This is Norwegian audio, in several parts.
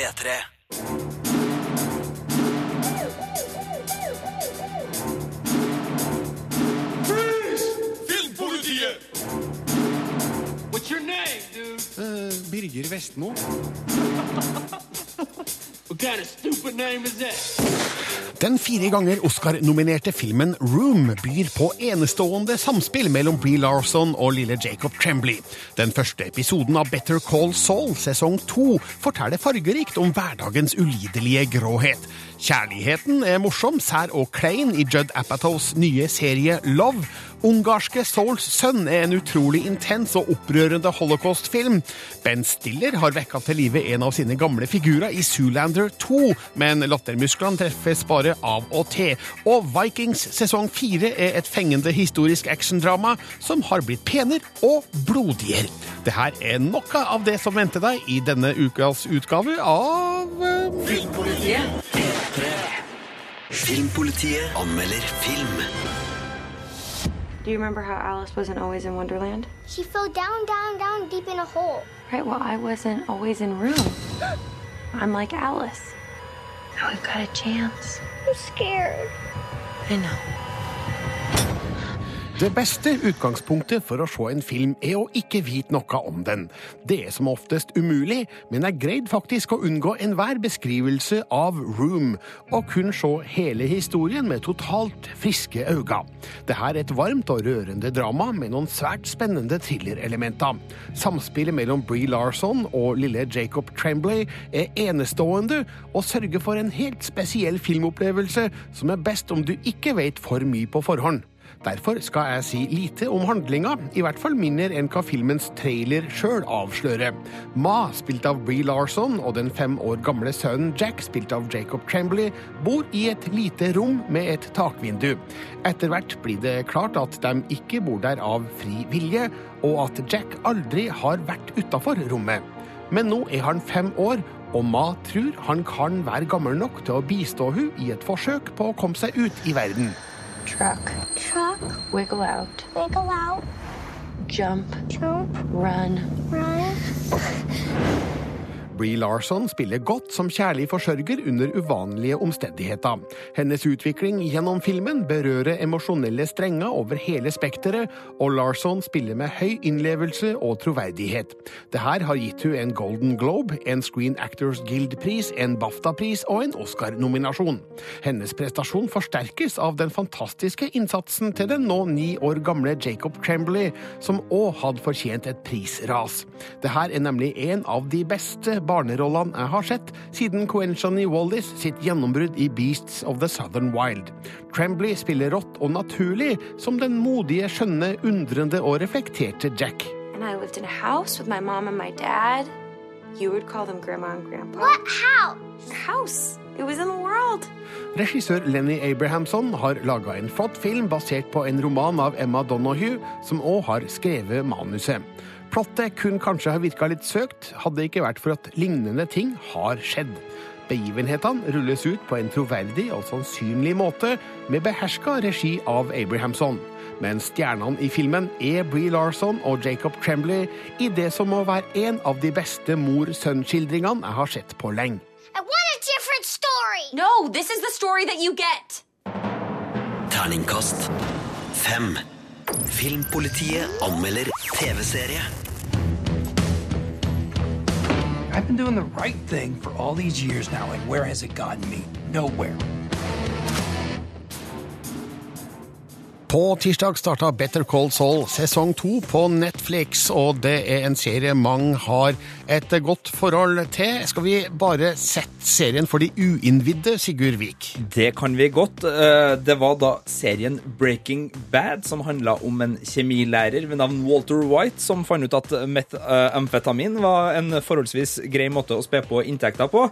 P3. Filmpolitiet! What's your name, dude? Birger Vestmo. Den fire ganger Oscar-nominerte filmen Room byr på enestående samspill mellom Bree Larson og lille Jacob Tremblay. Den første episoden av Better Call Saul sesong to forteller fargerikt om hverdagens ulidelige gråhet. Kjærligheten er morsom, sær og klein i Judd Apatows nye serie Love. Ungarske Souls sønn er en utrolig intens og opprørende holocaust-film. Ben Stiller har vekka til live en av sine gamle figurer i Zoolander 2, men lattermusklene treffes bare av og til. Og Vikings sesong fire er et fengende historisk actiondrama som har blitt penere og blodigere. Det her er noe av det som venter deg i denne ukas utgave av eh, Filmpolitiet. P3. Filmpolitiet anmelder film. Do you remember how Alice wasn't always in Wonderland? She fell down, down, down deep in a hole. Right, well, I wasn't always in room. I'm like Alice. Now we've got a chance. I'm scared. I know. Det beste utgangspunktet for å se en film er å ikke vite noe om den. Det er som oftest umulig, men jeg greide faktisk å unngå enhver beskrivelse av Room, og kun se hele historien med totalt friske øyne. Dette er et varmt og rørende drama med noen svært spennende thrillerelementer. Samspillet mellom Bree Larson og lille Jacob Tremblay er enestående og sørger for en helt spesiell filmopplevelse som er best om du ikke vet for mye på forhånd. Derfor skal jeg si lite om handlinga, i hvert fall mindre enn hva filmens trailer sjøl avslører. Ma, spilt av Bree Larson, og den fem år gamle sønnen Jack, spilt av Jacob Tremblay, bor i et lite rom med et takvindu. Etter hvert blir det klart at de ikke bor der av fri vilje, og at Jack aldri har vært utafor rommet. Men nå er han fem år, og Ma tror han kan være gammel nok til å bistå hun i et forsøk på å komme seg ut i verden. Truck. Truck, Wiggle out. wiggle out, Jump. jump, Run. run. Bree Larson spiller godt som kjærlig forsørger under uvanlige omstendigheter. Hennes utvikling gjennom filmen berører emosjonelle strenger over hele spekteret, og Larson spiller med høy innlevelse og troverdighet. Dette har gitt hun en Golden Globe, en Screen Actors Guild-pris, en BAFTA-pris og en Oscar-nominasjon. Hennes prestasjon forsterkes av den fantastiske innsatsen til den nå ni år gamle Jacob Tremblay, som òg hadde fortjent et prisras. Dette er nemlig en av de beste barnerollene jeg har sett siden Quenchany Wallis sitt gjennombrudd i Beasts of the Southern Wild. Trembley spiller rått og naturlig som den modige, skjønne, undrende og reflekterte Jack. And I lived in a house with my mom and my dad. You would call them grandma and grandpa. What house? House. Regissør Lenny Abrahamson har laga en flott film basert på en roman av Emma Donoghue, som òg har skrevet manuset. Plottet kunne kanskje ha virka litt søkt, hadde det ikke vært for at lignende ting har skjedd. Begivenhetene rulles ut på en troverdig og sannsynlig måte, med beherska regi av Abrahamson. Men stjernene i filmen er Bree Larson og Jacob Tremblay i det som må være en av de beste mor-sønn-skildringene jeg har sett på lenge. Story. No, this is the story that you get. Terningkast fem. Filmpolitiet anmelder TV-serie. I've been doing the right thing for all these years now, and where has it gotten me? Nowhere. På tirsdag starta Better Call Saul sesong to på Netflix, og det er en serie mange har et godt forhold til. Skal vi bare sette serien for de uinnvidde, Sigurd Vik? Det kan vi godt. Eh, Det var da serien Breaking Bad som handla om en kjemilærer ved navn Walter White som fant ut at metamfetamin var en forholdsvis grei måte å spe på inntekter på.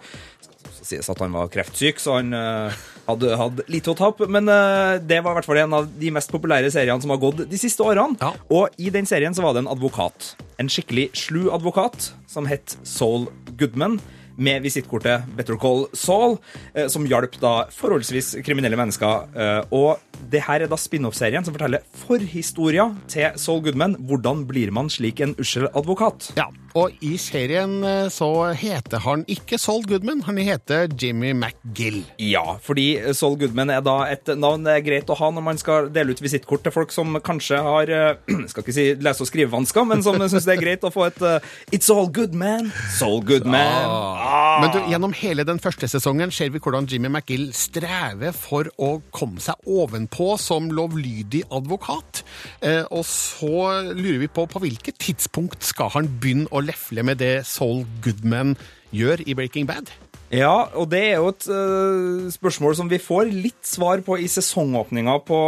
Det sies at han var kreftsyk, så han eh, hadde hatt lite å tape. Men uh, det var i hvert fall en av de mest populære seriene som har gått de siste årene. Ja. Og i den serien så var det en advokat. En skikkelig slu advokat som het Saul Goodman. Med visittkortet Better Call Saul, eh, som hjalp da forholdsvis kriminelle mennesker. Eh, og det her er da spin-off-serien som forteller forhistoria til Saul Goodman. Hvordan blir man slik en ussel advokat? Ja, og i serien eh, så heter han ikke Saul Goodman, han heter Jimmy McGill. Ja, fordi Saul Goodman er da et navn det er greit å ha når man skal dele ut visittkort til folk som kanskje har eh, skal ikke si lese- og skrivevansker, men som syns det er greit å få et eh, It's all good, man. Saul Goodman. Ah. Men du, gjennom hele den første sesongen ser vi hvordan Jimmy McGill strever for å komme seg ovenpå som lovlydig advokat. Eh, og så lurer vi på på hvilket tidspunkt skal han begynne å lefle med det Saul Goodman gjør i Breaking Bad? Ja, og det er jo et uh, spørsmål som vi får litt svar på i sesongåpninga på,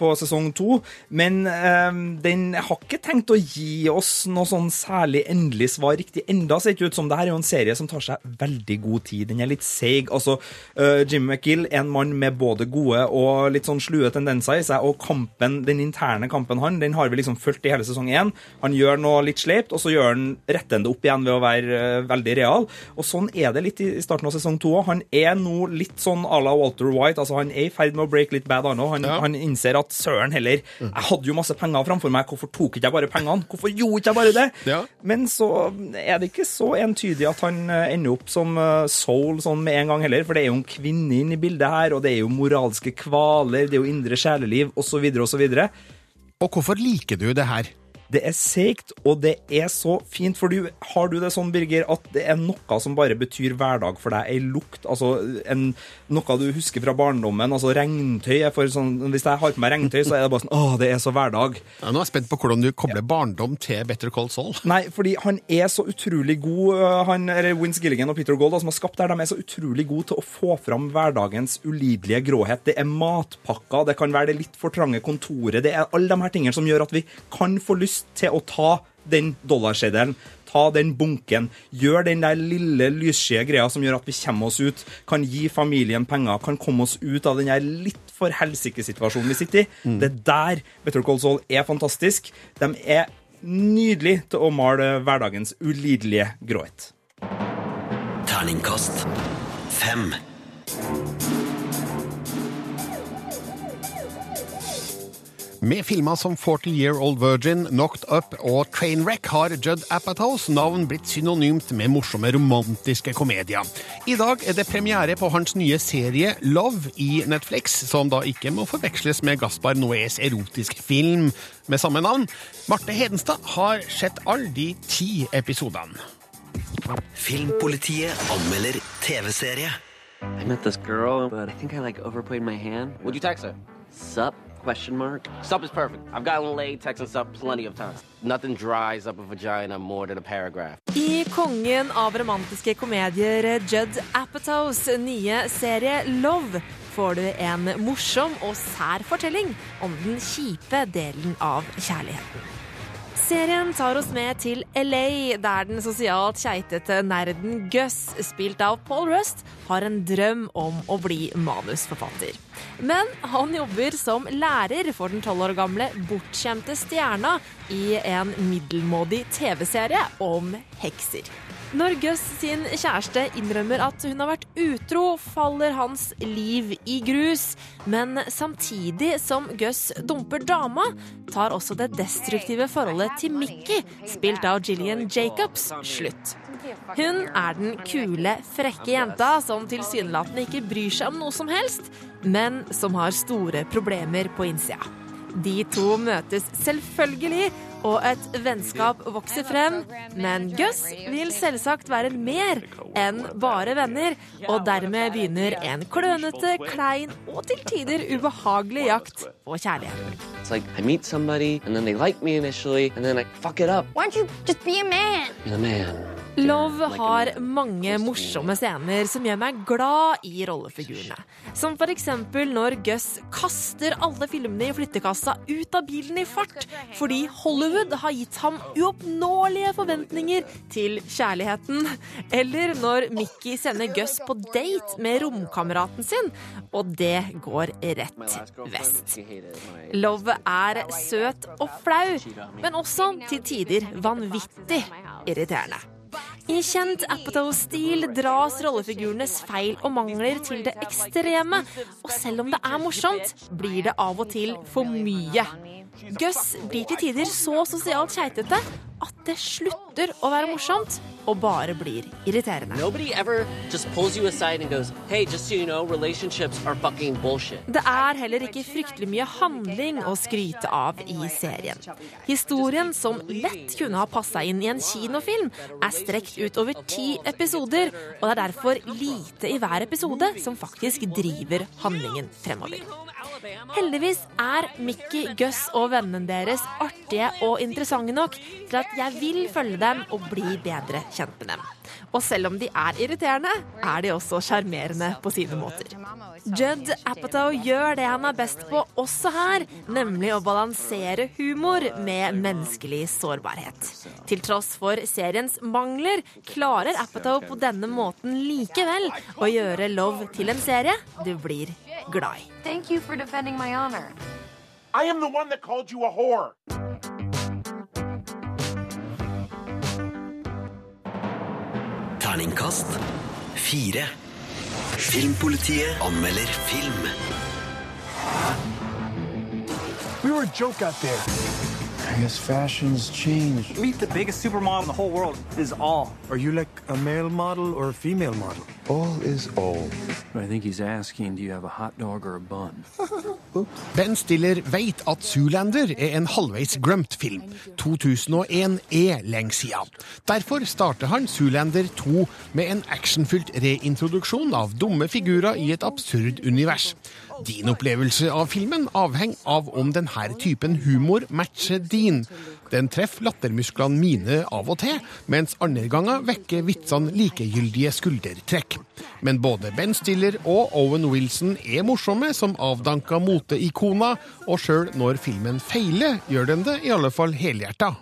på sesong to. Men um, den har ikke tenkt å gi oss noe sånn særlig endelig svar riktig enda, ser ikke ut som. Det her er jo en serie som tar seg veldig god tid. Den er litt seig. Altså, uh, Jim McGill en mann med både gode og litt sånn slue tendenser i seg, og kampen, den interne kampen han, den har vi liksom fulgt i hele sesong én. Han gjør noe litt sleipt, og så gjør han rettende opp igjen ved å være uh, veldig real. Og sånn er det litt i starten av sesong to òg. Han er nå litt sånn à la Walter White. altså Han er i ferd med å break litt bad, han. Han, Ja. han innser at søren heller, jeg hadde jo masse penger framfor meg, hvorfor tok ikke jeg bare pengene? Hvorfor gjorde ikke jeg bare det? Ja. Men så er det ikke så entydig at han eh, ender opp som eh, soul sånn med en gang heller, for det er jo en kvinne inne i bildet her, og det er jo moralske kvaler, det er jo indre sjeleliv, osv., osv. Og hvorfor liker du det her? Det er seigt, og det er så fint. For du, har du det sånn, Birger, at det er noe som bare betyr hverdag for deg? Ei lukt, altså en, noe du husker fra barndommen. altså Regntøy sånn Hvis jeg har på meg regntøy, så er det bare sånn Å, det er så hverdag. Ja, nå er jeg spent på hvordan du kobler barndom til Better Call Saul. Nei, fordi han er så utrolig god, øh, han, eller Wins Gilligan og Peter Gold, som har skapt det her, de er så utrolig gode til å få fram hverdagens ulidelige gråhet. Det er matpakker, det kan være det litt for trange kontoret, det er alle de her tingene som gjør at vi kan få lyst til å ta den dollarseddelen, ta den bunken, gjør den der lille lyssky greia som gjør at vi kommer oss ut, kan gi familien penger, kan komme oss ut av den der litt for helsike-situasjonen vi sitter i. Det er der Better Call Saul er fantastisk. De er nydelig til å male hverdagens ulidelige gråhet. Terningkast fem. Med filmer som 40 Year Old Virgin, Knocked Up og Trainwreck har Judd Apatows navn blitt synonymt med morsomme romantiske komedier. I dag er det premiere på hans nye serie Love i Netflix, som da ikke må forveksles med Gaspar Noés erotisk film med samme navn. Marte Hedenstad har sett alle de ti episodene. Filmpolitiet anmelder TV-serie. I met this girl, but I think I like overplayed my hand. Would you text her? Sup? Question mark. Sup is perfect. I've gotten laid texting sup plenty of times. Nothing dries up a vagina more than a paragraph. I kongen av romantiske komedier Judd Apatows nye serie Love får du en morsom og sær fortelling om den kjipe delen av kjærligheten. Serien tar oss med til LA, der den sosialt keitete nerden Gus, spilt av Paul Rust, har en drøm om å bli manusforfatter. Men han jobber som lærer for den tolv år gamle bortskjemte stjerna i en middelmådig TV-serie om hekser. Når Gus sin kjæreste innrømmer at hun har vært utro, faller hans liv i grus. Men samtidig som Gus dumper dama, tar også det destruktive forholdet til Mickey, spilt av Gillian Jacobs, slutt. Hun er den kule, frekke jenta som tilsynelatende ikke bryr seg om noe som helst, men som har store problemer på innsida. De to møtes selvfølgelig, og et vennskap vokser frem. Men Gus vil selvsagt være mer enn bare venner, og dermed begynner en klønete, klein og til tider ubehagelig jakt på kjærligheten. It's like I meet somebody, and then they like me initially, and then I fuck it up. Why don't you just be a man? Be a man. Love har mange morsomme scener som gjør meg glad i rollefigurene. Som for eksempel når Gus kaster alle filmene i flyttekassa ut av bilen i fart fordi Hollywood har gitt ham uoppnåelige forventninger til kjærligheten. Eller når Mickey sender Gus på date med romkameraten sin, og det går rett vest. Love er søt og flau, men også til tider vanvittig irriterende. I kjent Apatow-stil dras rollefigurenes feil og mangler til det ekstreme, og selv om det er morsomt, blir det av og til for mye. Gus blir til tider så sosialt keitete at det slutter å være morsomt og bare blir irriterende. Nobody ever just pulls you aside and goes, hey, so you know, relationships are fucking bullshit. Det er heller ikke fryktelig mye handling å skryte av i serien. Historien, som lett kunne ha passa inn i en kinofilm, er strekt ut over ti episoder, og det er derfor lite i hver episode som faktisk driver handlingen fremover. Heldigvis er Mickey, Gus og vennene deres artige og interessante nok til at jeg vil følge dem og bli bedre kjent med dem. Og selv om de er irriterende, er de også sjarmerende på sine måter. Judd Apatow gjør det han er best på også her, nemlig å balansere humor med menneskelig sårbarhet. Til tross for seriens mangler klarer Apatow på denne måten likevel å gjøre Love til en serie du blir glad i. Thank you for defending my honor. I am the one that called you a whore. Terningkast fire. Filmpolitiet anmelder film. We were a joke out there. I guess fashions change. Meet the biggest supermodel in the whole world is all. Are you like a male model or a female model? All is all. I think he's asking, do you have a hot dog or a bun? Ben Stiller veit at Zoolander er en halvveis glemt film. 2001 er lenge siden. Derfor starter han Zoolander 2 med en actionfylt reintroduksjon av dumme figurer i et absurd univers. Din opplevelse av filmen avhenger av om denne typen humor matcher din. Den treffer lattermusklene mine av og til, mens andre ganger vekker vitsene likegyldige skuldertrekk. Men både Ben Stiller og Owen Wilson er morsomme som avdanka moteikoner, og sjøl når filmen feiler, gjør den det i alle fall helhjerta.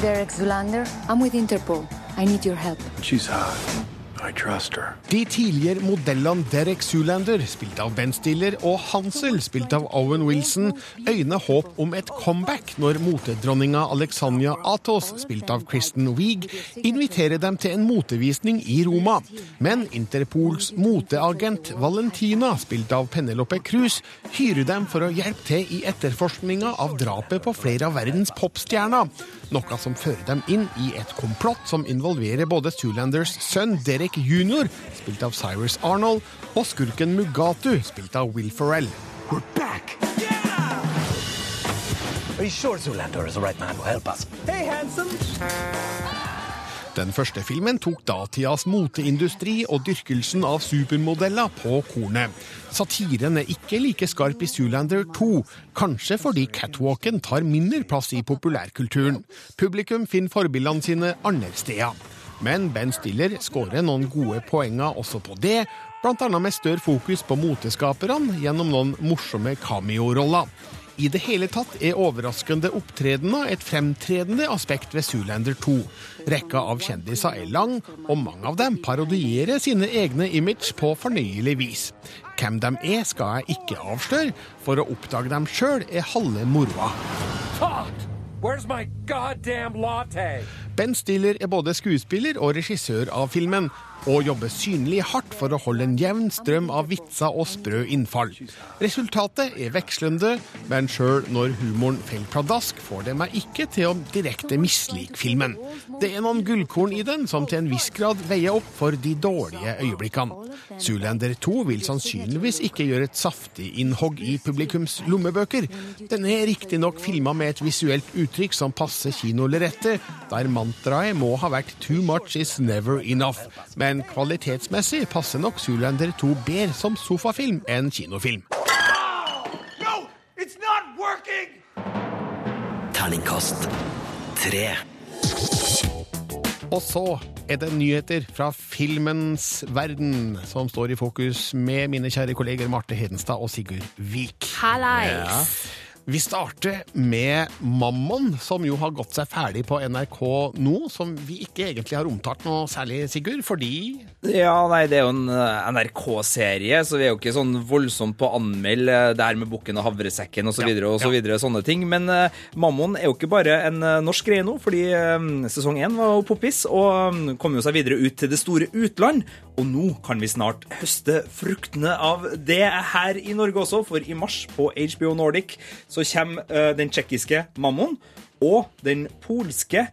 Derek Zulander, I'm with Interpol. I need your help. She's hot. De tidligere modellene Derek Zoolander, spilt av Ben Stiller, og Hansel, spilt av Owen Wilson, øyner håp om et comeback når motedronninga Alexandria Atos, spilt av Kristen Wiig, inviterer dem til en motevisning i Roma. Men Interpols moteagent Valentina, spilt av Penelope Cruz, hyrer dem for å hjelpe til i etterforskninga av drapet på flere av verdens popstjerner. Noe som fører dem inn i et komplott som involverer både Zoolanders sønn Derek jr., spilt av Cyrus Arnold, og skurken Mugatu, spilt av Will Ferrell. We're back. Are you sure Zoolander is the right man to help us? Hey, handsome! Den første filmen tok datidas moteindustri og dyrkelsen av supermodeller på kornet. Satiren er ikke like skarp i Zoolander 2, kanskje fordi catwalken tar mindre plass i populærkulturen. Publikum finner forbildene sine andre steder. Men Ben Stiller skårer noen gode poenger også på det, bl.a. med større fokus på moteskaperne gjennom noen morsomme cameo-roller. I det hele tatt er overraskende opptredener et fremtredende aspekt ved Zoolander 2. Rekka av kjendiser er lang, og mange av dem parodierer sine egne image på fornøyelig vis. Hvem de er, skal jeg ikke avsløre, for å oppdage dem sjøl er halve moroa. Ben Stiller er både skuespiller og regissør av filmen, og jobber synlig hardt for å holde en jevn strøm av vitser og sprø innfall. Resultatet er vekslende, men sjøl når humoren faller pladask, får det meg ikke til å direkte mislike filmen. Det er noen gullkorn i den som til en viss grad veier opp for de dårlige øyeblikkene. Zoolander 2 vil sannsynligvis ikke gjøre et saftig innhogg i publikums lommebøker. Den er riktignok filma med et visuelt uttrykk som passer kinolerretet, der mantraet må ha vært 'too much is never enough'. Men kvalitetsmessig passer nok Zoolander 2 bedre som sofafilm enn kinofilm. No, it's not working! Terningkast tre. Og så er det nyheter fra filmens verden som står i fokus med mine kjære kolleger Marte Hedenstad og Sigurd Vik. Hallais! Vi starter med Mammon, som jo har gått seg ferdig på NRK nå, som vi ikke egentlig har omtalt noe særlig, Sigurd, fordi Ja, nei, det er jo en eh, NRK-serie, så vi er jo ikke sånn voldsomt på å anmelde eh, det her med Bukken og havresekken og så Ja, så ja. sånne ting. Men uh, Mammon er jo ikke bare en norsk greie nå, fordi eh, sesong én var jo poppis og um, kom jo seg videre ut til det store utland. Og nå kan vi snart høste fruktene av det her i Norge også, for i mars på HBO Nordic så kommer eh, den tsjekkiske Mammon og den polske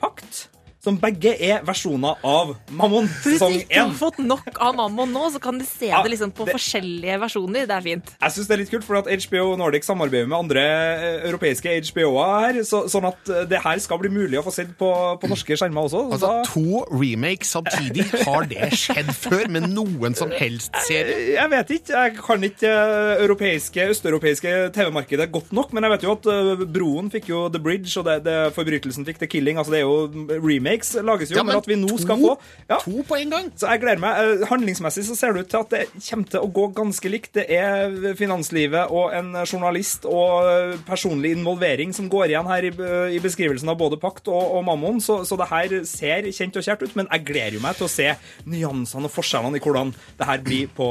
Pakt. Som begge er versjoner av Mammon Hvis sesong du ikke har fått nok av Mammon nå, så kan du se Ja, det liksom på det- forskjellige versjoner. Det er fint. Jeg synes det er litt kult, for at HBO Nordic samarbeider med andre eh, europeiske HBO-er her, så, sånn at eh, det her skal bli mulig å få sett på, på norske skjermer også. Altså, Da- to remakes samtidig, har det skjedd før med noen som helst serie? Jeg vet ikke. Jeg kan ikke eh, europeiske, østeuropeiske TV-markedet godt nok, men jeg vet jo at eh, Broen fikk jo The Bridge, og det, det Forbrytelsen fikk The Killing. Altså, det er jo remakes lages jo, Ja, at vi nå skal få ja. To på en gang. Så jeg gleder meg. Eh, Handlingsmessig så ser det ut til at det kommer til å gå ganske likt. Det er finanslivet og en journalist og eh, personlig involvering som går igjen her i, i beskrivelsen av både Pakt og, og Mammon, så, så det her ser kjent og kjært ut, men jeg gleder jo meg til å se nyansene og forskjellene i hvordan det her blir på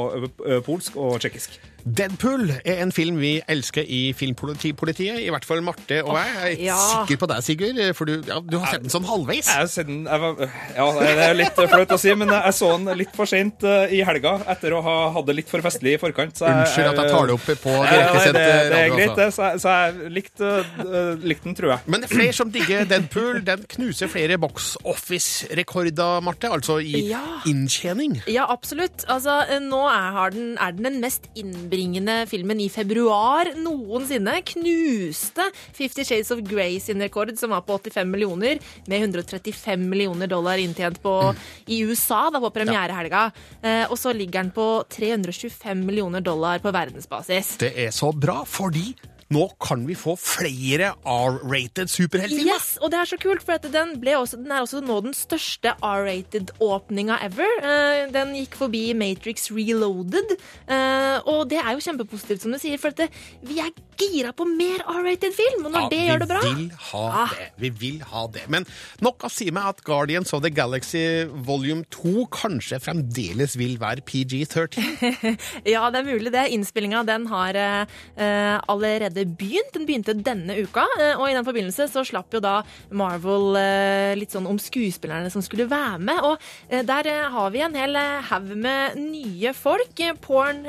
polsk og tsjekkisk. Deadpool er en film vi elsker i Filmpolitiet, i hvert fall Marte og jeg. Jeg er ja. sikker på deg, Sigurd, for du, ja, du har sett den sånn halvveis. Jeg har sett den jeg var, Ja, det er litt flaut å si, men jeg så den litt for sent eh, i helga etter å ha hatt det litt for festlig i forkant. så jeg- Unnskyld at jeg tar det opp på Ja, radio. det, det er greit, altså. det. Så, jeg- så jeg likte, eh, likte den, tror jeg. Men det er flere som digger Deadpool. Den knuser flere box office-rekorder, Marte, altså i Ja. inntjening. Ja, absolutt. Altså, eh, nå er, den, er den den mest innbringende filmen i februar noensinne. Knuste Fifty Shades of Grey sin rekord, som var på 85 millioner, med 135 millioner dollar inntjent på, i USA da, på premierehelga. Eh, og så ligger den på 325 millioner dollar på verdensbasis. Det er så bra, fordi nå kan vi få flere R-rated superheltfilmer. Yes, og det er så kult, for den, også, den er også nå den største R-rated-åpninga ever. Eh, den gikk forbi Matrix Reloaded, eh, og det er jo kjempepositivt, som du sier, for vi er gira på mer R-rated film, og når Ja, det gjør det bra Vi vil ha Ah. det. Vi vil ha det. Men nok å si meg at Guardians of the Galaxy volume 2 kanskje fremdeles vil være PG-13. Ja, det er mulig det. Innspillinga den har eh, eh, allerede begynt. Den begynte denne uka, eh, og i den forbindelse så slapp jo da Marvel eh, litt sånn om skuespillerne som skulle være med. Og der har vi en hel haug med nye folk. Porn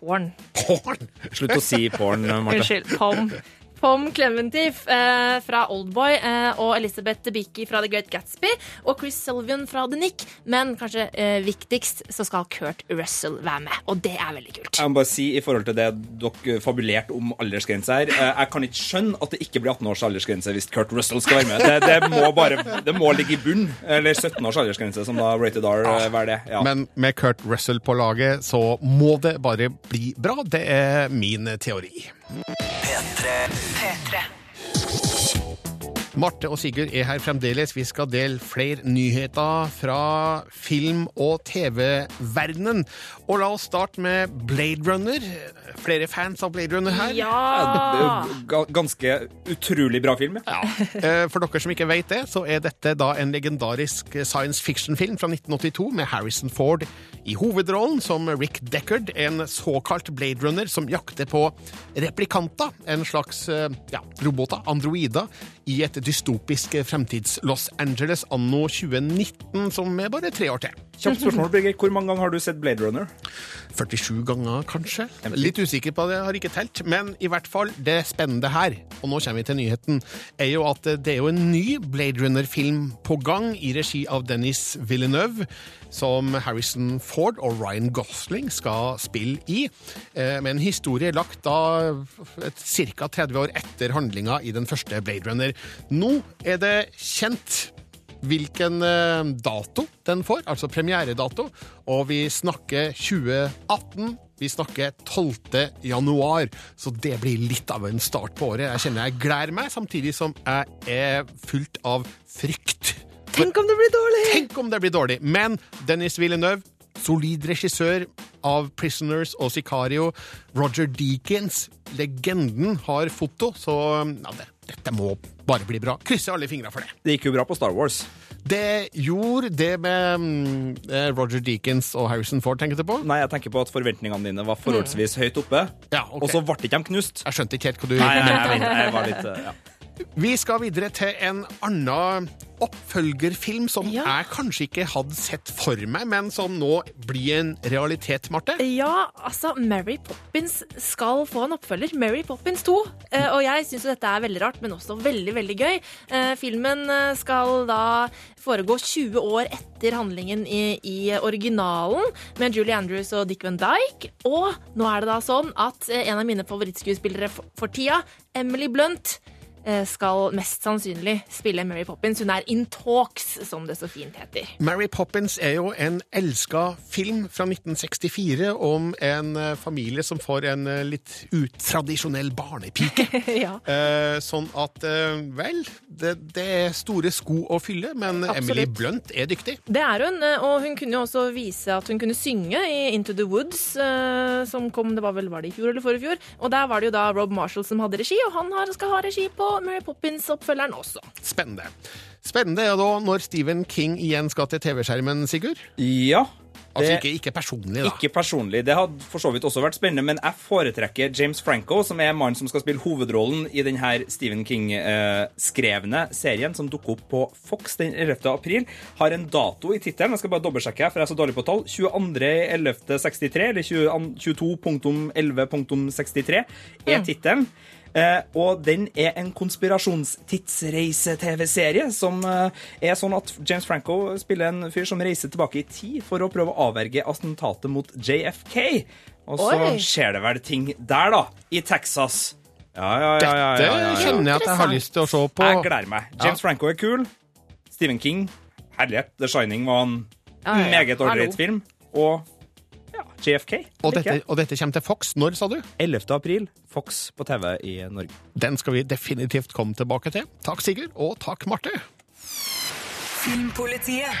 Porn. Porn! Slutt å si porn, Marte. Unnskyld. Pom. Pom Clementif eh, fra Oldboy eh, og Elisabeth Debicki fra The Great Gatsby og Chris Sylvian fra The Nick. Men kanskje eh, viktigst så skal Kurt Russell være med, og det er veldig kult. Jeg må bare si i forhold til det dere fabulerte om aldersgrense her eh, Jeg kan ikke skjønne at det ikke blir 18 års aldersgrense hvis Kurt Russell skal være med. Det, det, må, bare, det må ligge i bunn. Eller 17 års aldersgrense, som da Rated R eh, være det. Ja. Men med Kurt Russell på laget så må det bare bli bra. Det er min teori. P3. P3. Marte og Sigurd er her fremdeles. Vi skal dele flere nyheter fra film- og TV-verdenen. Og la oss starte med Blade Runner. Flere fans av Blade Runner her? Er Ja! ganske utrolig bra film. Ja. Eh, For dere som ikke vet det, så er dette da en legendarisk science fiction-film fra 1982 med Harrison Ford i hovedrollen som Rick Deckard, en såkalt Blade Runner som jakter på replikanter, en slags eh, ja, roboter, androider, i et dystopisk fremtids-Los Angeles anno 2019, som er bare tre år til. Kjapt spørsmål, Birger. Hvor mange ganger har du sett Blade Runner? 47 ganger, kanskje. Litt usikker på det, har ikke telt. Men i hvert fall, det spennende her, og nå kommer vi til nyheten, er jo at det er jo en ny Blade Runner-film på gang i regi av Dennis Villeneuve, som Harrison Ford og Ryan Gosling skal spille i, eh, med en historie lagt da ca. 30 år etter handlinga i den første Blade Runner. Nå er det kjent hvilken eh, dato den får, altså premieredato, og vi snakker 2018. Vi snakker 12. januar, så det blir litt av en start på året. Jeg kjenner jeg gleder meg, samtidig som jeg er fullt av frykt. Tenk om det blir dårlig! Tenk om det blir dårlig! Men Dennis Villeneuve, solid regissør, av Prisoners og Sicario. Roger Deakins, legenden, har foto, så ja, det, dette må bare bli bra. Krysser alle fingra for det. Det gikk jo bra på Star Wars. Det gjorde det med mm, eh, Roger Deakins og Harrison Ford, tenker du på? Nei, jeg tenker på at forventningene dine var forholdsvis høyt oppe, Ja, ok. og så ble ikke de knust. Jeg skjønte ikke helt hva du Nei, jeg, jeg, jeg var litt eh, ja. Vi skal videre til en annen oppfølgerfilm som jeg kanskje ikke hadde sett for meg, men som nå blir en realitet, Marte. Ja, altså, Mary Poppins skal få en oppfølger. Mary Poppins 2. Eh, og jeg syns jo dette er veldig rart, men også veldig, veldig gøy. Eh, filmen eh, skal da foregå 20 år etter handlingen i, i originalen, med Julie Andrews og Dick Van Dyke. Og nå er det da sånn at en av mine favorittskuespillere for, for tida, Emily Blunt, skal mest sannsynlig spille Mary Poppins. Hun er in talks, som det så fint heter. Mary Poppins er jo en elska film fra 1964 om en eh, familie som får en eh, litt utradisjonell barnepike. ja. Eh, sånn at, eh, vel, det, det er store sko å fylle, men Emily Blunt er dyktig. Det er hun, eh, og hun kunne jo også vise at hun kunne synge i Into the Woods, eh, som kom det var vel var det i fjor eller forrige fjor. Og der var det jo da Rob Marshall som hadde regi, og han skal ha regi på Mary Poppins-oppfølgeren også. Spennende. Spennende er da når Stephen King igjen skal til TV-skjermen, Sigurd. Ja. Altså ikke, ikke personlig, da. Ikke personlig. Det hadde for så vidt også vært spennende, men jeg foretrekker James Franco, som er mannen som skal spille hovedrollen i denne Stephen King-skrevne serien, som dukker opp på Fox den 11. april. Har en dato i tittelen, jeg skal bare dobbeltsjekke, for jeg er så dårlig på tall. 22.11.63, eller 22.11.63 er Mm. Eh, og den er en konspirasjonstidsreise-TV-serie som eh, er sånn at James Franco spiller en fyr som reiser tilbake i tid for å prøve å avverge attentatet mot JFK. Og så Oi. skjer det vel ting der, da. I Texas. Ja, ja, ja. ja, ja, ja, ja. Dette kjenner jeg at jeg har lyst til å se på. Jeg gleder meg. James Franco er kul. Stephen King, herlighet. The Shining var en Ja, ja, ja. meget ålreit film. Og ja, JFK. Og dette, og dette kommer til Fox. Når, sa du? 11. april. Fox på TV i Norge. Den skal vi definitivt komme tilbake til. Takk, Sigurd, og takk, Marte. Filmpolitiet.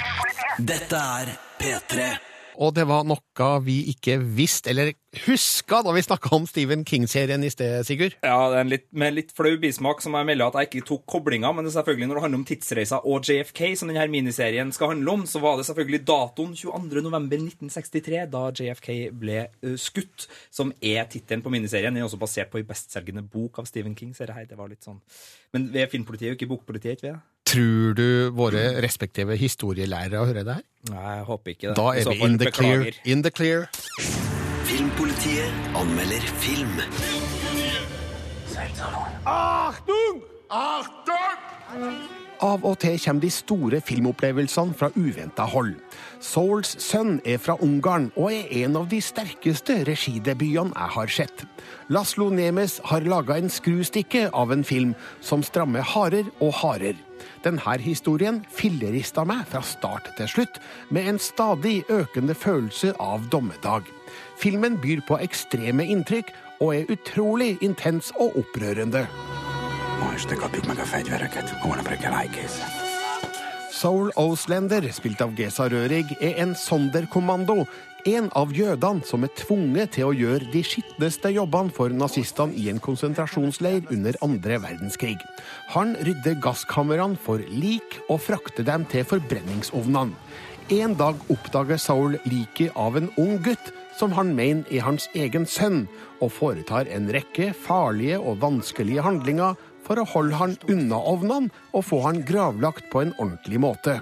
Dette er P3. Og det var noe vi ikke visste, eller huska, da vi snakka om Stephen King-serien i sted, Sigurd. Ja, det er en litt, med litt flau bismak som jeg melder at jeg ikke tok koblinga, men det er selvfølgelig når det handler om tidsreiser og JFK, som denne miniserien skal handle om, så var det selvfølgelig datoen 22. november 1963, da JFK ble uh, skutt, som er tittelen på miniserien. Den er også basert på en bestselgende bok av Stephen King, ser jeg her. Det var litt sånn. Men vi er filmpolitiet, ikke bokpolitiet, ikke vi? Tror du våre respektive historielærere hører det her? Nei, jeg håper ikke det. Da er vi in the clear. In the clear. Filmpolitiet anmelder film. Achtung! Achtung! Av og til kommer de store filmopplevelsene fra uventa hold. Souls sønn er fra Ungarn og er en av de sterkeste regidebutene jeg har sett. Laslo Nemes har laga en skrustikke av en film som strammer hardere og hardere. Denne historien fillerista meg fra start til slutt, med en stadig økende følelse av dommedag. Filmen byr på ekstreme inntrykk og er utrolig intens og opprørende. Ma este kapjuk meg a fegyvereket, holnap reggel ájkész. Soul Oslander, spilt av Gesa Rørig, er en sonderkommando. En av jødene som er tvunget til å gjøre de skitneste jobbene for nazistene i en konsentrasjonsleir under andre verdenskrig. Han rydder gasskamrene for lik og frakter dem til forbrenningsovnene. En dag oppdager Saul liket av en ung gutt som han mener er hans egen sønn, og foretar en rekke farlige og vanskelige handlinger for å holde han unna ovnene og få han gravlagt på en ordentlig måte.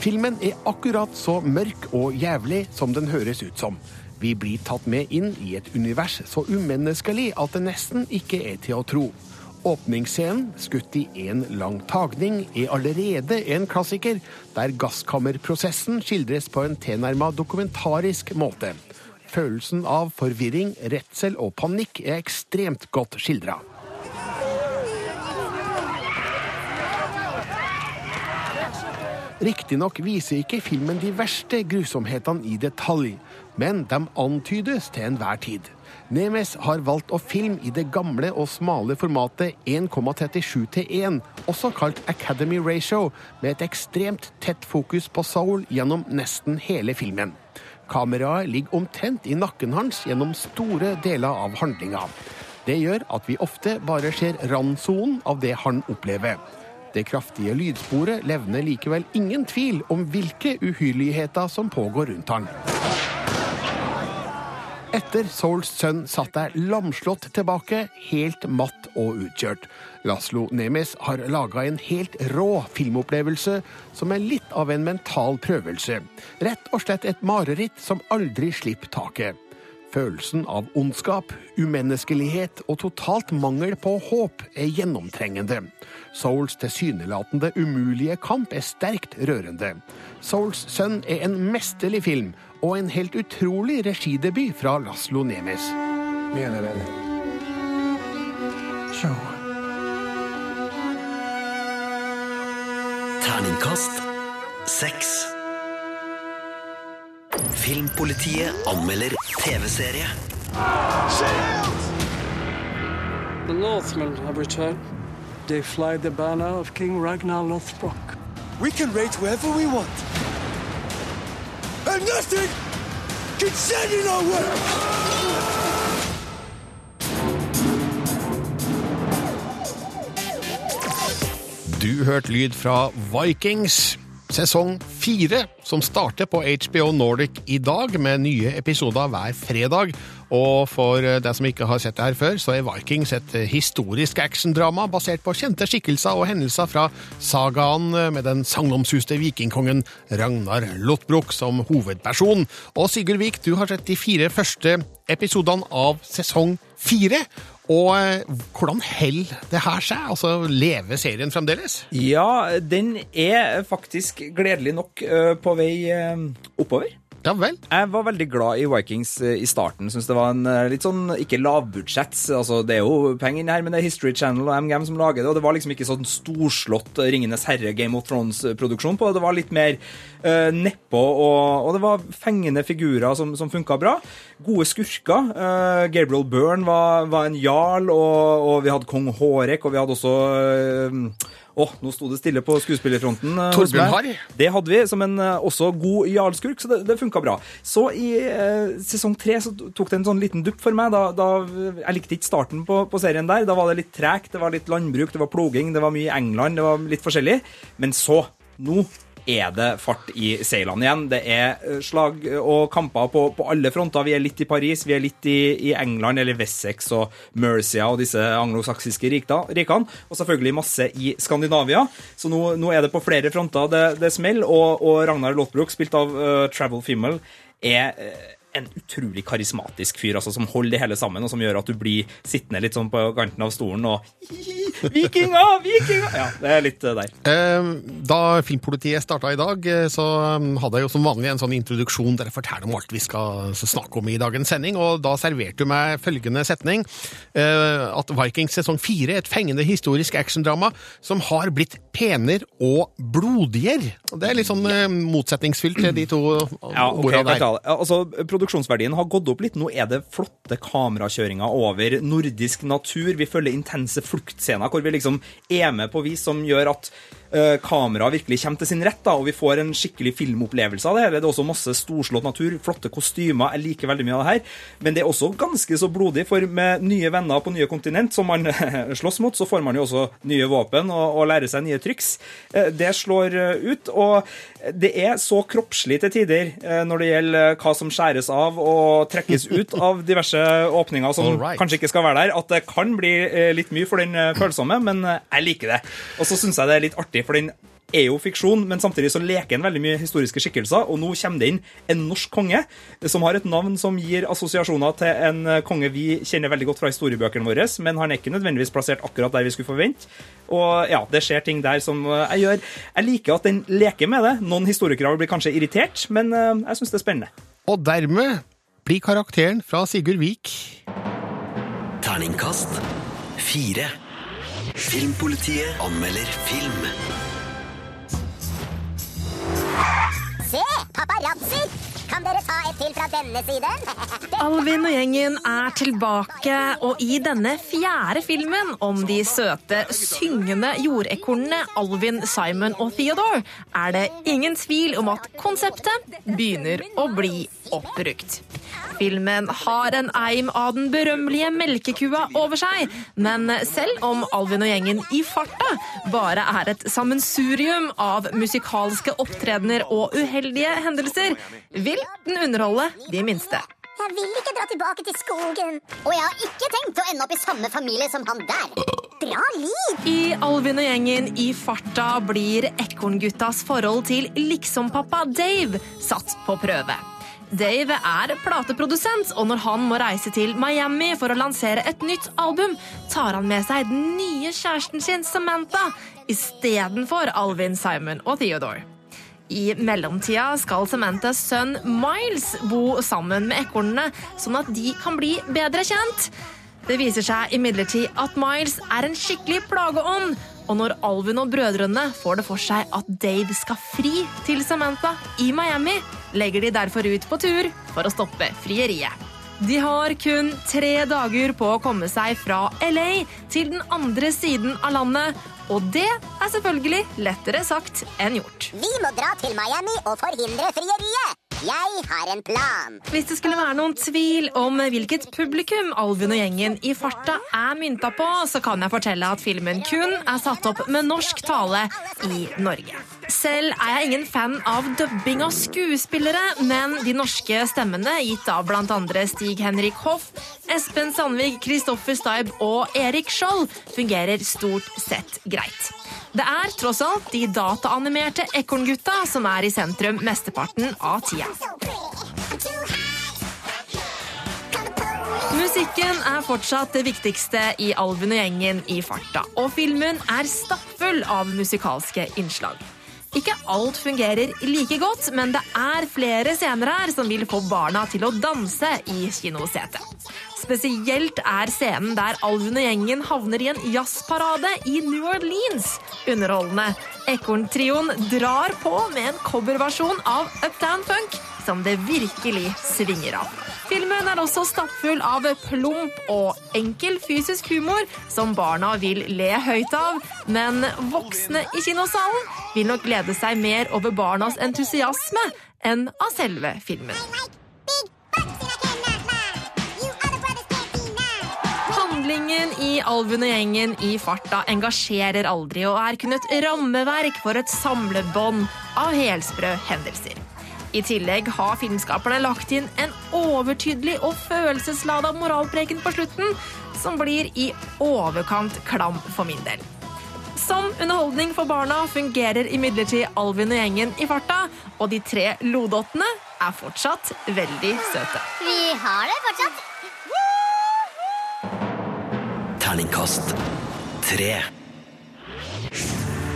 Filmen er akkurat så mørk og jævlig som den høres ut som. Vi blir tatt med inn i et univers så umenneskelig at det nesten ikke er til å tro. Åpningsscenen, skutt i én lang tagning, er allerede en klassiker, der gasskammerprosessen skildres på en tilnærma dokumentarisk måte. Følelsen av forvirring, redsel og panikk er ekstremt godt skildra. Riktignok viser ikke filmen de verste grusomhetene i detalj, men de antydes til enhver tid. Nemes har valgt å filme i det gamle og smale formatet 1,37 til 1, også kalt Academy Ratio, med et ekstremt tett fokus på soul gjennom nesten hele filmen. Kameraet ligger omtrent i nakken hans gjennom store deler av handlinga. Det gjør at vi ofte bare ser randsonen av det han opplever. Det kraftige lydsporet levner likevel ingen tvil om hvilke uhyrligheter som pågår rundt han. Etter Souls sønn satt jeg lamslått tilbake, helt matt og utkjørt. Laslo Nemes har laga en helt rå filmopplevelse som er litt av en mental prøvelse. Rett og slett et mareritt som aldri slipper taket. Følelsen av ondskap, umenneskelighet og totalt mangel på håp er gjennomtrengende. Souls tilsynelatende umulige kamp er sterkt rørende. Souls sønn er en mesterlig film og en helt utrolig regidebut fra Laslo Nemes. Viene, venner. Show. Terningkast seks. Filmpolitiet anmelder TV-serie. The Northmen have returned. They fly the banner of King Ragnar Lothbrok. We can rate wherever we want. And nothing can in our way! Du hørte lyd fra Vikings. Sesong fire, som starter på HBO Nordic i dag, med nye episoder hver fredag. Og for deg som ikke har sett det her før, så er Vikings et historisk actiondrama basert på kjente skikkelser og hendelser fra sagaen med den sagnomsuste vikingkongen Ragnar Lothbrok som hovedperson. Og Sigurd Vik, du har sett de fire første episodene av sesong fire. Og eh, hvordan holder det her seg? Altså, Lever serien fremdeles? Ja, den er faktisk gledelig nok eh, på vei eh, oppover. Ja vel? Jeg var veldig glad i Vikings eh, i starten. Syns det var en eh, litt sånn ikke lavbudsjett. Altså, det er jo penger inni her, men det er History Channel og MGM som lager det. Og det var liksom ikke sånn storslått eh, Ringenes herre Game of Thrones-produksjon på det. Var litt mer uh, nedpå, og, og det var fengende figurer som, som funka bra. Gode skurker. Uh, Gabriel Byrne var, var en jarl, og, og vi hadde kong Hårek, og vi hadde også Åh, nå sto det stille på skuespillerfronten. eh, Torbjørn meg. Harr. Det hadde vi, som en eh, også god jarlskurk, så det, det funka bra. Så i eh, sesong tre så tok det en sånn liten dupp for meg. Da, da, jeg likte ikke starten på, på serien der. Da var det litt tregt, det var litt landbruk, det var ploging, det var mye England, det var litt forskjellig. Men så, nå er det fart i seilene igjen. Det er eh, slag og kamper på, på alle fronter. Vi er litt i Paris, vi er litt i, i England, eller Wessex og Mercia og disse anglosaksiske rikene. Og selvfølgelig masse i Skandinavia. Så nå, nå er det på flere fronter det, det smeller. Og, og Ragnar Lothbrok, spilt av uh, Travel Fimmel, er eh, en utrolig karismatisk fyr altså, som holder det hele sammen, og som gjør at du blir sittende litt sånn på kanten av stolen og Vikinga! Vikinga! Ja, det er litt eh, der. Eh, Da Filmpolitiet starta i dag, eh, så um, hadde jeg jo som vanlig en sånn introduksjon der jeg forteller om alt vi skal snakke om i dagens sending, og da serverte du meg følgende setning. At Vikings sesong fire et fengende historisk actiondrama som har blitt penere og blodigere. Det er litt sånn motsetningsfylt de to Ja, okay, ordene der. Altså, Produksjonsverdien har gått opp litt. Nå er det flotte kamerakjøringer over nordisk natur. Vi følger intense fluktscener hvor vi liksom er med på vis som gjør at uh, kameraet virkelig kommer til sin rett, da, og vi får en skikkelig filmopplevelse av det. hele. Det er også masse storslått natur, flotte kostymer. Jeg liker veldig mye av det her. Men det er også ganske så blodig, for med nye venner på nye kontinent som man slåss mot, så får man jo også nye våpen og, og lærer seg nye triks. Uh, Det slår uh, ut, og det er så kroppslig til tider eh, når det gjelder hva som skjæres av og trekkes ut av diverse åpninger som right. kanskje ikke skal være der, at det kan bli eh, litt mye for den eh, følsomme, men eh, jeg liker det. Og så syns jeg det er litt artig, for den er jo fiksjon, men samtidig så leker den veldig mye historiske skikkelser, og nå kommer det inn en norsk konge som har et navn som gir assosiasjoner til en eh, konge vi kjenner veldig godt fra historiebøkene våre, men han er ikke nødvendigvis plassert akkurat der vi skulle forvente. Og ja, det skjer ting der som eh, jeg gjør. Jeg liker at den leker med det. Noen historikere blir kanskje irritert, men eh, jeg syns det er spennende. Og dermed blir karakteren fra Sigurd Vik Terningkast fire. Filmpolitiet anmelder film. Se, paparazzi! Kan dere ta et til fra denne siden? Alvin og gjengen er tilbake, og i denne fjerde filmen om de søte, syngende jordekornene Alvin, Simon og Theodore, er det ingen tvil om at konseptet begynner å bli oppbrukt. Filmen har en eim av den berømmelige melkekua over seg, men selv om Alvin og gjengen i farta bare er et sammensurium av musikalske opptredener og uheldige hendelser, vil den underholde de minste. Jeg vil ikke dra tilbake til skogen. Og jeg har ikke tenkt å ende opp i samme familie som han der. Bra liv! I Alvin og gjengen i farta blir Ekornguttas forhold til liksom-pappa Dave satt på prøve. Dave er plateprodusent, og når han må reise til Miami for å lansere et nytt album, tar han med seg den nye kjæresten sin, Samantha, istedenfor Alvin, Simon og Theodore. I mellomtida skal Samanthas sønn Miles bo sammen med ekornene, sånn at de kan bli bedre kjent. Det viser seg imidlertid at Miles er en skikkelig plageånd, og når Alvin og brødrene får det for seg at Dave skal fri til Samantha i Miami, legger de derfor ut på tur for å stoppe frieriet. De har kun tre dager på å komme seg fra LA til den andre siden av landet, og det er selvfølgelig lettere sagt enn gjort. Vi må dra til Miami og forhindre frieriet. Jeg har en plan. Hvis det skulle være noen tvil om hvilket publikum Alvin og gjengen i farta er mynta på, så kan jeg fortelle at filmen kun er satt opp med norsk tale i Norge. Selv er jeg ingen fan av dubbing av skuespillere, men de norske stemmene, gitt av bl.a. Stig-Henrik Hoff, Espen Sandvig, Kristoffer Staib og Erik Skjold, fungerer stort sett greit. Det er tross alt de dataanimerte ekorngutta som er i sentrum mesteparten av tida. Musikken er fortsatt det viktigste i Alvin og gjengen i farta, og filmen er stappfull av musikalske innslag. Ikke alt fungerer like godt, men det er flere scener her som vil få barna til å danse i kinosetet. Spesielt er scenen der Alvin og gjengen havner i en jazzparade i New Orleans. Underholdende. Ekorntrioen drar på med en coverversjon av Uptown Funk som det virkelig svinger av. Filmen er også stappfull av plump og enkel fysisk humor som barna vil le høyt av, men voksne i kinosalen vil nok glede seg mer over barnas entusiasme enn av selve filmen. Handlingen i Alvin og gjengen i farta engasjerer aldri og er kun et rammeverk for et samlebånd av helsprø hendelser. I tillegg har filmskaperne lagt inn en overtydelig og følelseslada moralpreken på slutten, som blir i overkant klam for min del. Som underholdning for barna fungerer imidlertid Alvin og gjengen i farta, og de tre lodottene er fortsatt veldig søte. Vi har det fortsatt. Terningkast tre.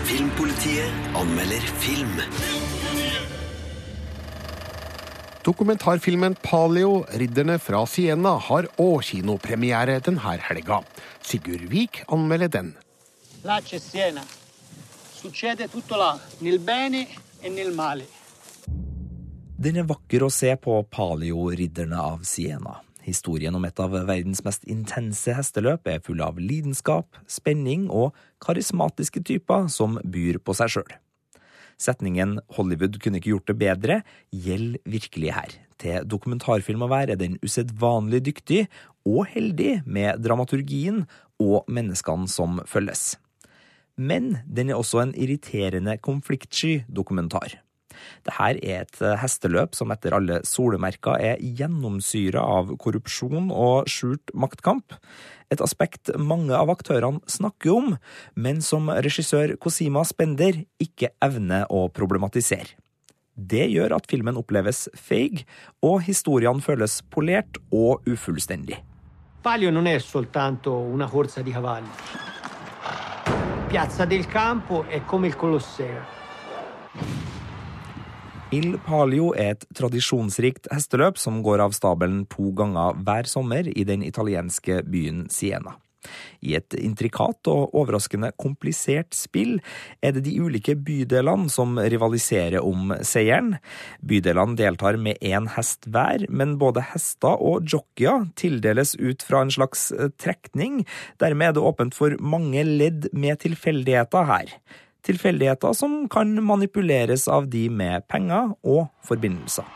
Filmpolitiet anmelder film. Dokumentarfilmen Paleo, ridderne fra Siena, har òg kinopremiere denne helga. Sigurd Vik anmelder den. Là c'è Siena. Succede tutto là, nel bene e nel male. Den er vakker å se på Palio-ridderne av Siena. Historien om et av verdens mest intense hesteløp er full av lidenskap, spenning og karismatiske typer som byr på seg sjøl. Setningen 'Hollywood kunne ikke gjort det bedre' gjelder virkelig her. Til dokumentarfilm å være er den usedvanlig dyktig og heldig med dramaturgien og menneskene som følges. Men den er også en irriterende konfliktsky dokumentar. Dette er et hesteløp som etter alle solemerker er gjennomsyra av korrupsjon og skjult maktkamp. Et aspekt mange av aktørene snakker om, men som regissør Cosima Spender ikke evner å problematisere. Det gjør at filmen oppleves feig, og historiene føles polert og ufullstendig. Palio non è soltanto una corsa di cavalli. Piazza del Campo è come il Colosseo. Il Palio er et tradisjonsrikt hesteløp som går av stabelen to ganger hver sommer i den italienske byen Siena. I et intrikat og overraskende komplisert spill er det de ulike bydelene som rivaliserer om seieren. Bydelene deltar med én hest hver, men både hester og jockeyer tildeles ut fra en slags trekning. Dermed er det åpent for mange ledd med tilfeldigheter her. Tilfeldigheter som kan manipuleres av de med penger og forbindelser.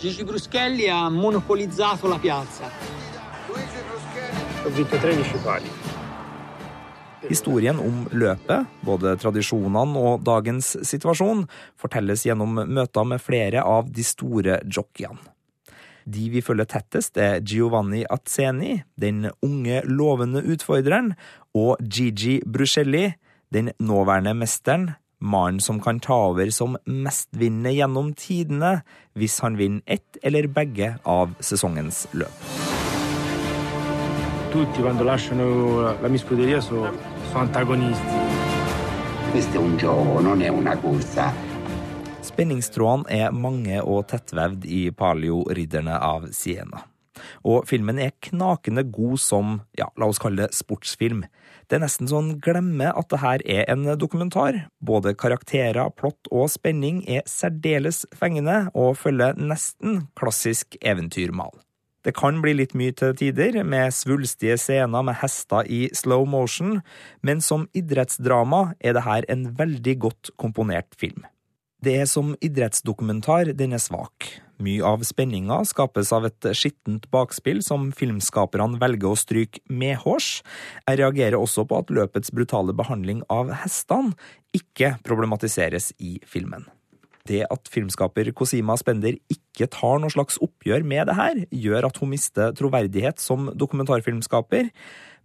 Gigi Bruschelli ha monopolizzato la piazza. Ho vinto 13 pali. Historien om løpet, både tradisjonene og dagens situasjon, fortelles gjennom møter med flere av de store jockeyene. De vi følger tettest, er Giovanni Azzeni, den unge, lovende utfordreren, og Gigi Bruscelli, den nåværende mesteren, mannen som kan ta over som mestvinnende gjennom tidene hvis han vinner ett eller begge av sesongens løp. Tutti quando lasciano la mia scuderia sono, sono antagonisti. Questo è un gioco, non è una corsa. Spenningstrådene er mange og tettvevd i Palio-ridderne av Siena. Og filmen er knakende god som, ja, la oss kalle det sportsfilm. Det er nesten sånn glemme at det her er en dokumentar. Både karakterer, plott og spenning er særdeles fengende og følger nesten klassisk eventyrmal. Det kan bli litt mye til tider, med svulstige scener med hester i slow motion, men som idrettsdrama er det her en veldig godt komponert film. Det er som idrettsdokumentar den er svak. Mye av spenninga skapes av et skittent bakspill som filmskaperne velger å stryke medhårs. Jeg reagerer også på at løpets brutale behandling av hestene ikke problematiseres i filmen. Det at filmskaper Cosima Spender ikke tar noe slags oppgjør med det her, gjør at hun mister troverdighet som dokumentarfilmskaper.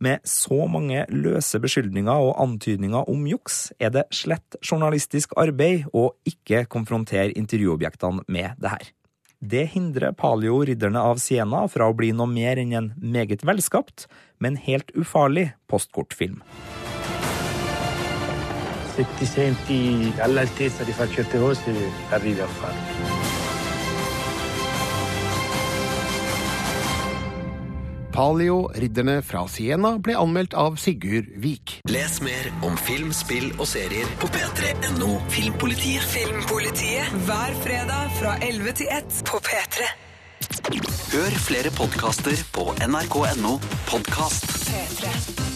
Med så mange løse beskyldninger og antydninger om juks, er det slett journalistisk arbeid å ikke konfrontere intervjuobjektene med det her. Det hindrer Palio Ridderne av Siena fra å bli noe mer enn en meget velskapt, men helt ufarlig postkortfilm. Se ti senti all'altezza di fare certe cose, arrivi a farle. Palio, ridderne fra Siena, ble anmeldt av Sigurd Vik. Les mer om film, spill og serier på p3.no Filmpolitiet. Filmpolitiet hver fredag fra 11 til 1 på P3. Hør flere podkaster på nrk.no podkast. P3.